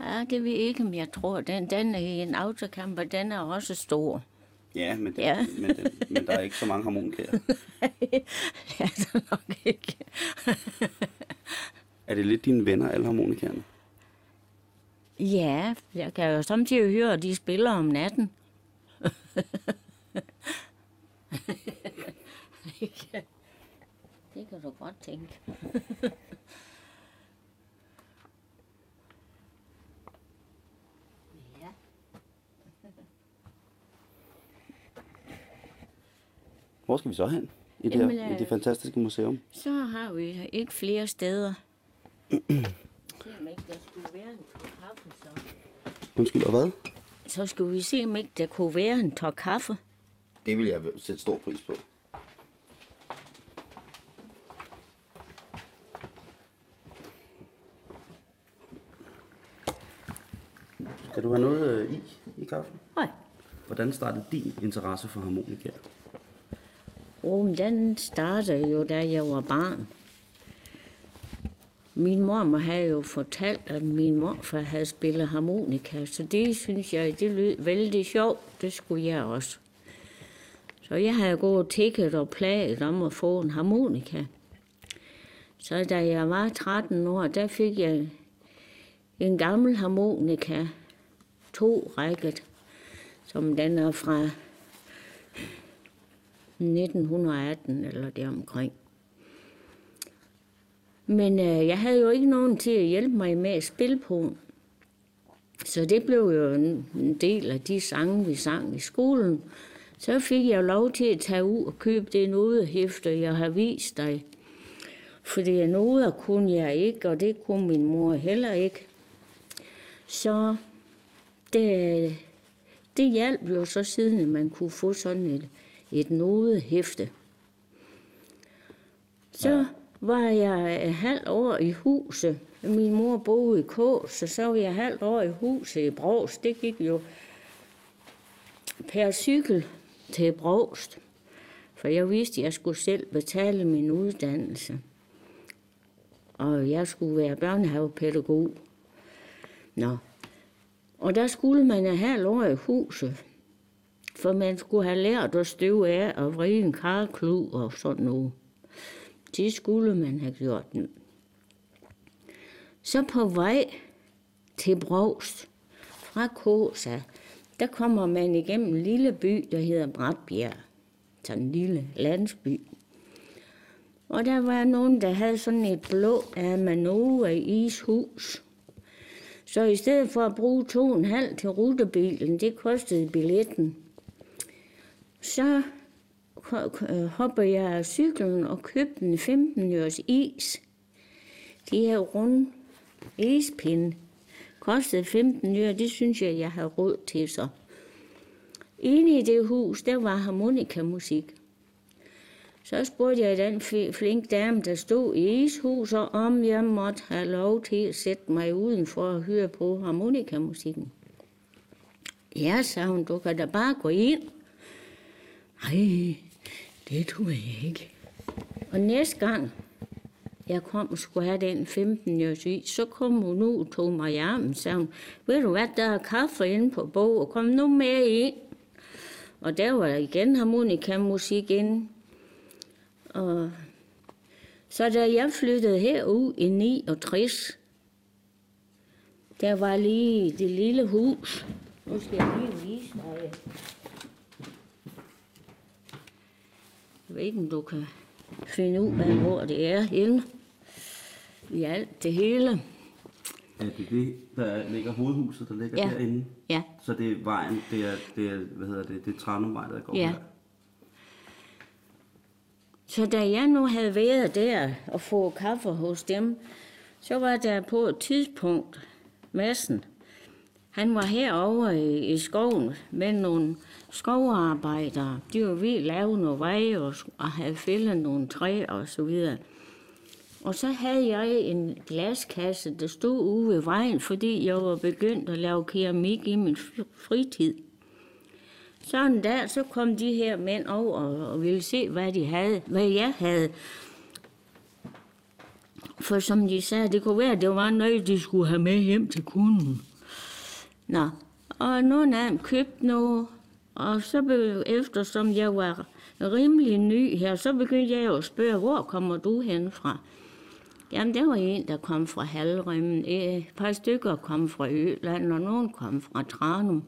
Speaker 3: Ja, det ved jeg ikke, om jeg tror. Den, den er en autocamper, den er også stor.
Speaker 2: Ja, men, det,
Speaker 3: Ja.
Speaker 2: men, det, men der er ikke så mange harmonikaer.
Speaker 3: det er det nok ikke.
Speaker 2: Er det lidt dine venner, alle harmonikaerne?
Speaker 3: Ja, jeg kan jo samtidig høre, at de spiller om natten. det kan du godt tænke. ja.
Speaker 2: Hvor skal vi så hen? I det,
Speaker 3: Jamen,
Speaker 2: her, i
Speaker 3: øh,
Speaker 2: det fantastiske museum?
Speaker 3: Så har vi ikke flere steder. Se om ikke der skulle være en kaffe, så.
Speaker 2: Undskyld, og hvad?
Speaker 3: Så skulle vi se, om ikke der kunne være en tår kaffe.
Speaker 2: Det vil jeg sætte stor pris på. Skal du have noget øh, i i kaffen?
Speaker 3: Nej.
Speaker 2: Hvordan startede din interesse for harmonika?
Speaker 3: Oh, den startede jo, da jeg var barn. Min mor havde jo fortalt, at min morfar havde spillet harmonika, så det synes jeg, det lød vældig sjovt. Det skulle jeg også. Så jeg havde gået og tækket og plaget om at få en harmonika. Så da jeg var 13 år, der fik jeg en gammel harmonika, to rækket, som den er fra 1918 eller deromkring. Men øh, jeg havde jo ikke nogen til at hjælpe mig med at spille på. Så det blev jo en del af de sange, vi sang i skolen. Så fik jeg lov til at tage ud og købe det nodehæfte, jeg har vist dig. Fordi noder kunne jeg ikke, og det kunne min mor heller ikke. Så det, det hjalp jo så siden, at man kunne få sådan et, et nodehæfte. Så var jeg halvt år i huset. Min mor boede i Kås, så så var jeg halvt år i huset i Brovst. Det gik jo per cykel til Brogst, For jeg vidste, at jeg skulle selv betale min uddannelse. Og jeg skulle være børnehavepædagog. Nå. Og der skulle man have halvt år i huset. For man skulle have lært at støve af og vride en karklud og sådan noget. Det skulle man have gjort. den. Så på vej til Brogs fra Kosa, der kommer man igennem en lille by, der hedder Bratbjerg. Sådan en lille landsby. Og der var nogen, der havde sådan et blå Amanova ishus. Så i stedet for at bruge to og en halv til rutebilen, det kostede billetten, så Øh, hopper jeg af cyklen og købte en 15 øres is. De her runde ispinde kostede 15 øre, det synes jeg, jeg har råd til så. Inde i det hus, der var harmonikamusik. Så spurgte jeg den flink dame, der stod i ishuset, om jeg måtte have lov til at sætte mig udenfor og høre på harmonikamusikken. Ja, sagde hun, du kan da bare gå ind. Ej, det tror jeg ikke. Og næste gang, jeg kom og skulle have den 15 års is, så kom hun ud og tog mig i armen, sagde ved du hvad, der er kaffe inde på bog, og kom nu med ind. Og der var igen harmonikamusik inde. Og så da jeg flyttede herud i 69, der var lige det lille hus. Nu skal jeg lige vise dig. Jeg ved ikke, om du kan finde ud af, hvor det er henne. I alt det hele.
Speaker 2: Er det det, der ligger hovedhuset, der ligger
Speaker 3: Ja.
Speaker 2: derinde?
Speaker 3: Ja.
Speaker 2: Så det er vejen, det er, det er hvad hedder det, det er Tranumvej, der går
Speaker 3: Ja.
Speaker 2: her.
Speaker 3: Så da jeg nu havde været der og få kaffe hos dem, så var der på et tidspunkt massen. Han var herovre i, i skoven med nogle skovarbejdere. De var ved at lave nogle veje og, og havde fældet nogle træer og så videre. Og så havde jeg en glaskasse, der stod ude ved vejen, fordi jeg var begyndt at lave keramik i min fritid. Så en dag, så kom de her mænd over og, og ville se, hvad de havde, hvad jeg havde. For som de sagde, det kunne være, at det var noget, de skulle have med hjem til kunden. Nå, og nogle af dem købte noget, og så be, eftersom jeg var rimelig ny her, så begyndte jeg jo at spørge, hvor kommer du hen fra? Jamen, der var en, der kom fra Halrømmen, øh, et par stykker kom fra Øland, og nogen kom fra Tranum.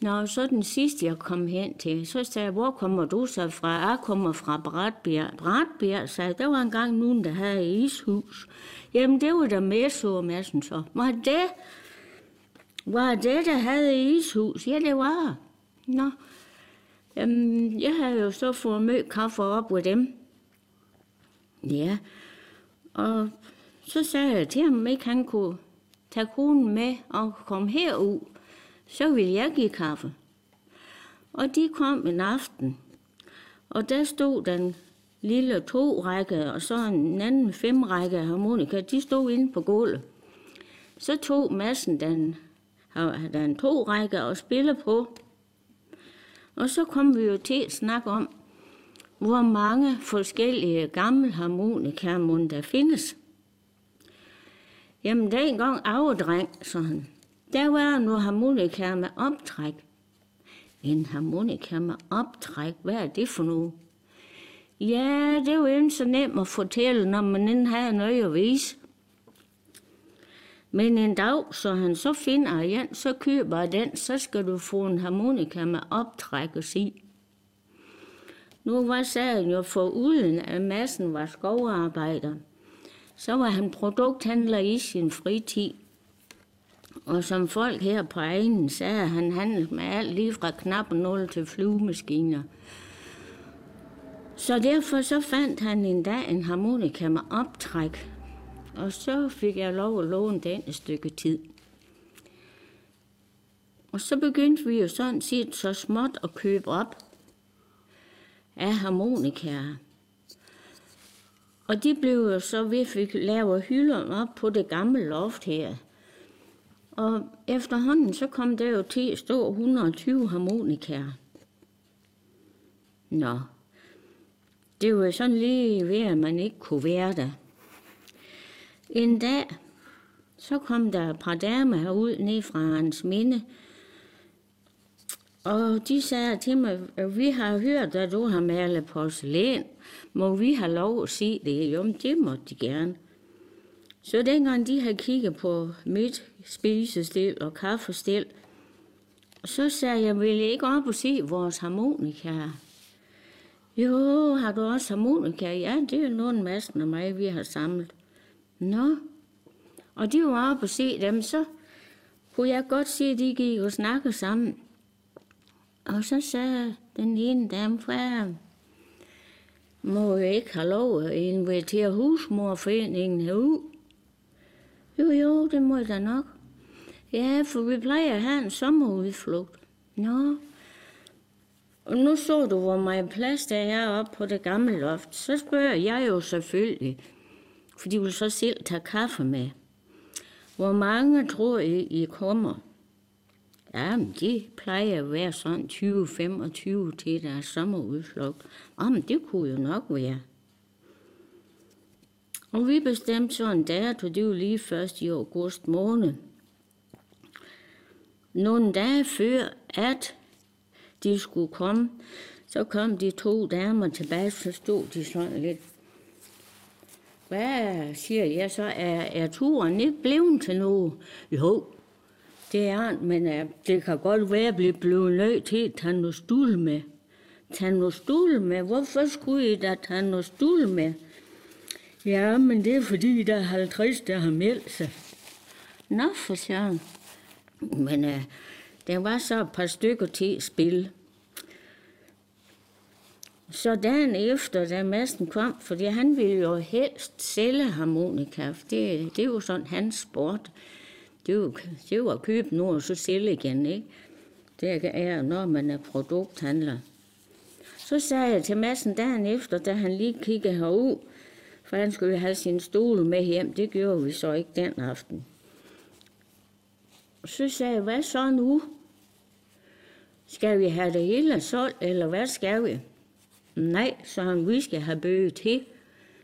Speaker 3: Nå, så den sidste, jeg kom hen til, så sagde jeg, hvor kommer du så fra? Jeg kommer fra Bratbjerg. Bratbjerg, sagde jeg, der var engang nogen, der havde ishus. Jamen, det var der med, så massen så. Var det, var det, der havde ishus? Ja, det var. Nå, Jamen, jeg havde jo så fået mødt kaffe op ved dem. Ja, og så sagde jeg til ham, ikke han kunne tage konen med og komme herud. Så ville jeg give kaffe. Og de kom en aften, og der stod den lille to-række, og så en anden fem-række harmonika, de stod inde på gulvet. Så tog massen den, den to-række at spille på. Og så kom vi jo til at snakke om, hvor mange forskellige gamle harmonikaer mon der findes. Jamen, dengang afdreng, så han, der var nogle harmonikaer med optræk. En harmonika med optræk, hvad er det for noget? Ja, det er jo ikke så nemt at fortælle, når man ikke har noget at vise. Men en dag, så han så finder en, så køber jeg den, så skal du få en harmonika med optrækkes i. Nu var sagen jo for uden, at massen var skovarbejder. Så var han produkthandler i sin fritid. Og som folk her på egen sagde, han handlede med alt lige fra knap 0 til flyvemaskiner. Så derfor så fandt han en dag en harmonika med optræk. Og så fik jeg lov at låne den et stykke tid. Og så begyndte vi jo sådan set så småt at købe op af harmonikaer. Og de blev jo så, vi fik lavet hylder op på det gamle loft her. Og efterhånden så kom der jo til at stå 120 harmonikaer. Nå, det var sådan lige ved, at man ikke kunne være der. En dag, så kom der et par damer herud ned fra hans minde, og de sagde til mig, at vi har hørt, at du har malet porcelæn. Må vi have lov at se det? Jo, men det måtte de gerne. Så dengang de havde kigget på mit spisestil og kaffestil, så sagde jeg, vil ikke op og se vores harmonika? Jo, har du også harmonika? Ja, det er nogen massen af mig, vi har samlet. Nå, og de var oppe og se dem, så kunne jeg godt se, at de gik og snakkede sammen. Og så sagde den ene dame fra, må jeg ikke have lov at invitere husmorforeningen herud? Jo, jo, det må jeg da nok. Ja, for vi plejer at have en sommerudflugt. Nå. Og nu så du, hvor meget plads der er oppe på det gamle loft. Så spørger jeg jo selvfølgelig, for de vil så selv tage kaffe med. Hvor mange tror I, I kommer? Jamen, de plejer at være sådan 20-25 til deres sommerudflugt. Jamen, det kunne jo nok være. Og vi bestemte så en dato, det var lige først i august måned. Nogle dage før, at de skulle komme, så kom de to damer tilbage, så stod de sådan lidt. Hvad siger jeg så? Er, er turen ikke blevet til noget? Jo, det er han, men uh, det kan godt være, at blive blevet nødt til at tage noget stul med. Tage noget stul med? Hvorfor skulle I da tage noget stul med? Ja, men det er fordi, der er 50, der har meldt sig. Nå, for søren. Men uh, der var så et par stykker til at spille. Så dagen efter, da Madsen kom, fordi han ville jo helst sælge harmonika, det, det er jo sådan hans sport. Det er jo, det er jo at købe nu og så sælge igen, ikke? Det er, når man er produkthandler. Så sagde jeg til massen dagen efter, da han lige kiggede herud, for han skulle have sin stol med hjem. Det gjorde vi så ikke den aften. Så sagde jeg, hvad så nu? Skal vi have det hele solgt, eller hvad skal vi? Nej, så vi skal have bøget til.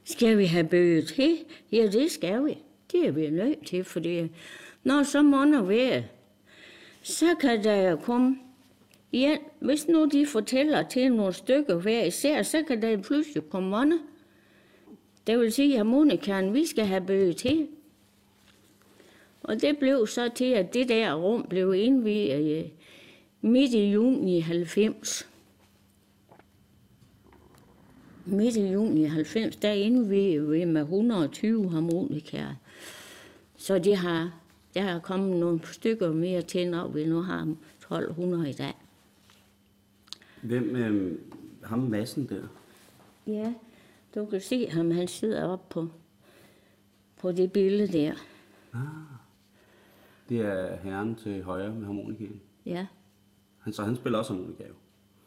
Speaker 3: Skal vi have bøget til? Ja, det skal vi. Det er vi nødt til, fordi når så måneder ved, så kan der komme Ja, hvis nu de fortæller til nogle stykker hver især, så kan der pludselig komme mange. Det vil sige, at harmonikaen, vi skal have bøget til. Og det blev så til, at det der rum blev indviet øh, midt i juni 90 midt i juni 90, der indviede vi med 120 harmonikaer. Så de har, der har kommet nogle stykker mere til, når vi nu har 1200 i dag.
Speaker 2: Hvem, øh, ham massen der?
Speaker 3: Ja, du kan se ham, han sidder op på, på det billede der.
Speaker 2: Ah, det er herren til højre med harmonikaen.
Speaker 3: Ja,
Speaker 2: Han, så han spiller også harmonika jo.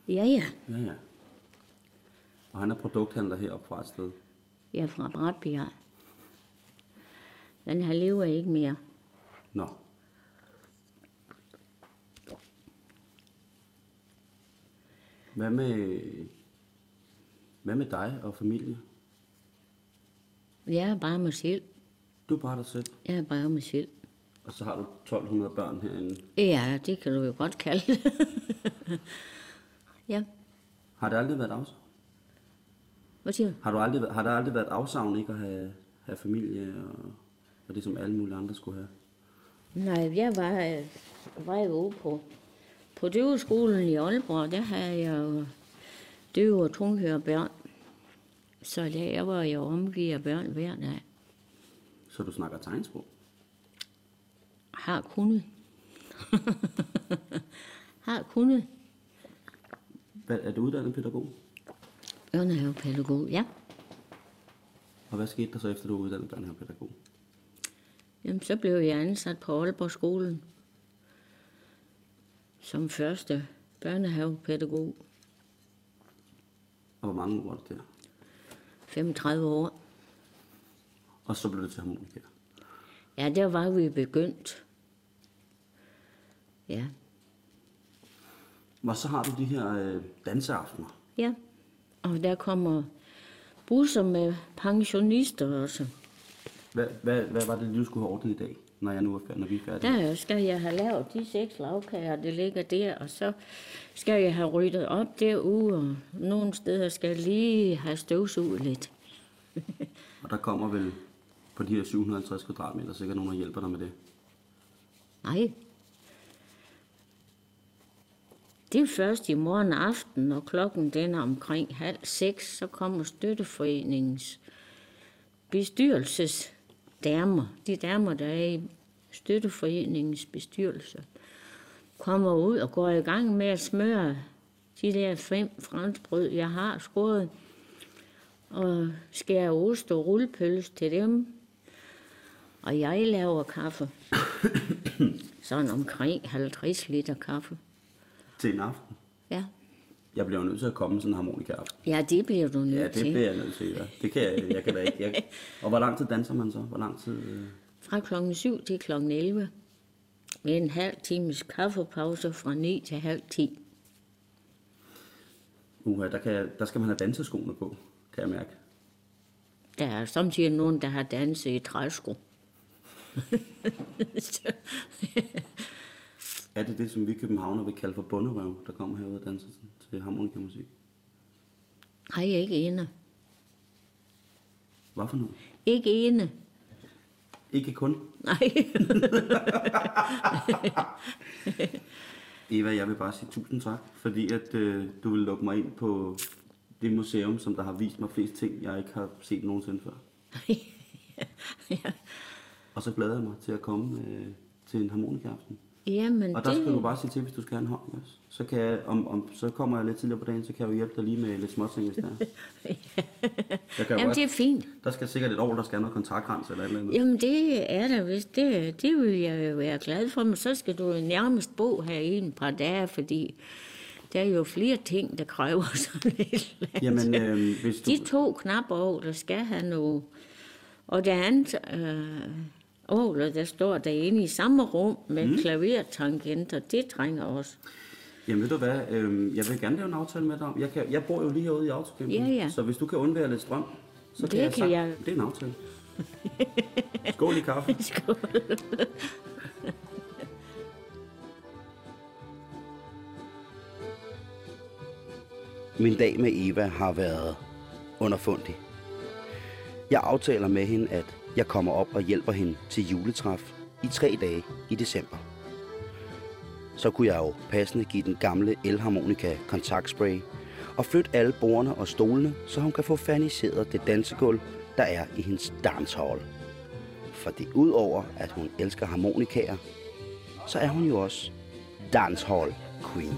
Speaker 3: ja, ja.
Speaker 2: Ja, ja. Og han er produkthandler heroppe fra et sted.
Speaker 3: Er fra Bratbjerg. Den her lever ikke mere.
Speaker 2: Nå. Hvad med, hvad med dig og familie?
Speaker 3: Jeg er bare mig selv.
Speaker 2: Du er bare dig selv,
Speaker 3: Jeg er bare mig selv.
Speaker 2: og så har du 1200 børn herinde.
Speaker 3: Ja, det kan du jo godt kalde det. ja,
Speaker 2: Har det aldrig været afsavn?
Speaker 3: Hvad siger du?
Speaker 2: Har, du aldrig, har der aldrig været afsavn ikke at have, have familie og, og det, som alle mulige andre skulle have?
Speaker 3: Nej, jeg var, var jo på, på døveskolen i Aalborg. Der havde jeg jo døve og tunghøre børn. Så der, jeg var jo omgivet af børn hver dag.
Speaker 2: Så du snakker tegnsprog?
Speaker 3: Har kunnet. har kunnet.
Speaker 2: Hvad, er du uddannet pædagog?
Speaker 3: Børnehavepædagog, ja.
Speaker 2: Og hvad skete der så efter du var uddannet børnehavepædagog?
Speaker 3: Jamen, så blev jeg ansat på Aalborg skolen. Som første børnehavepædagog.
Speaker 2: Og hvor mange år var det der?
Speaker 3: 35 år.
Speaker 2: Og så blev det til harmonika.
Speaker 3: Ja, der var vi begyndt. Ja.
Speaker 2: Og så har du de her øh, danseaftener.
Speaker 3: Ja. Og der kommer busser med pensionister også.
Speaker 2: Hvad, hvad, hvad var det, du skulle have ordnet i dag, når, jeg nu er færdig, når vi er færdige?
Speaker 3: Der skal jeg have lavet de seks lavkager, der ligger der, og så skal jeg have ryddet op derude, og nogle steder skal jeg lige have støvsuget lidt.
Speaker 2: Og der kommer vel på de her 750 kvadratmeter sikkert nogen, der hjælper dig med det.
Speaker 3: Nej. Det er først i morgen aften, når klokken den er omkring halv seks, så kommer støtteforeningens bestyrelsesdamer, de damer, der er i støtteforeningens bestyrelse, kommer ud og går i gang med at smøre de der fem franskbrød, jeg har skåret, og skærer ost og rullepølse til dem. Og jeg laver kaffe. Sådan omkring 50 liter kaffe.
Speaker 2: Til en aften.
Speaker 3: Ja.
Speaker 2: Jeg bliver jo nødt til at komme sådan en harmonikaaften.
Speaker 3: Ja, det bliver du nødt
Speaker 2: Ja, det
Speaker 3: til.
Speaker 2: bliver jeg nødt til, ja. Det kan jeg, jeg kan da ikke. Jeg... Og hvor lang tid danser man så? Hvor lang tid? Øh...
Speaker 3: Fra klokken 7 til klokken 11. Med en halv times kaffepause fra 9 til halv 10.
Speaker 2: Uha, der, kan der skal man have danseskoene på, kan jeg mærke.
Speaker 3: Der er samtidig nogen, der har danset i træsko.
Speaker 2: Er det det, som vi københavner vil kalde for bunderøv, der kommer herud og danser til harmonikamusik?
Speaker 3: Nej, ikke ene.
Speaker 2: Hvad for noget?
Speaker 3: Ikke ene.
Speaker 2: Ikke kun.
Speaker 3: Nej.
Speaker 2: Eva, jeg vil bare sige tusind tak, fordi at øh, du vil lukke mig ind på det museum, som der har vist mig flest ting, jeg ikke har set nogensinde før.
Speaker 3: ja.
Speaker 2: Og så glæder jeg mig til at komme øh, til en harmonikaaften.
Speaker 3: Jamen,
Speaker 2: Og der skal du
Speaker 3: det...
Speaker 2: bare sige til, hvis du skal have en hånd også. Så, kan jeg, om, om, så kommer jeg lidt tidligere på dagen, så kan jeg jo hjælpe dig lige med lidt småting, hvis er. Kan jo
Speaker 3: Jamen,
Speaker 2: godt,
Speaker 3: det er fint.
Speaker 2: Der skal sikkert et år, der skal have noget kontaktrens eller et eller andet.
Speaker 3: Jamen, det er der vist. Det, det vil jeg jo være glad for, men så skal du nærmest bo her i en par dage, fordi der er jo flere ting, der kræver sådan et eller andet.
Speaker 2: Jamen, øh, hvis du...
Speaker 3: De to knapper, der skal have noget. Og det andet øh, åler, der står derinde i samme rum med mm. klavertangenter, det trænger også.
Speaker 2: Jamen ved du hvad, øh, jeg vil gerne lave en aftale med dig om. Jeg, kan, jeg bor jo lige herude i autocampen,
Speaker 3: Ja, ja.
Speaker 2: så hvis du kan undvære lidt strøm, så
Speaker 3: Det
Speaker 2: kan jeg,
Speaker 3: kan
Speaker 2: sagt,
Speaker 3: jeg.
Speaker 2: det er en aftale. Skål i kaffe.
Speaker 3: Skål.
Speaker 2: Min dag med Eva har været underfundig. Jeg aftaler med hende, at jeg kommer op og hjælper hende til juletræf i tre dage i december. Så kunne jeg jo passende give den gamle elharmonika kontaktspray og flytte alle bordene og stolene, så hun kan få faniseret det dansegulv, der er i hendes dancehall. For det udover, at hun elsker harmonikaer, så er hun jo også dancehall queen.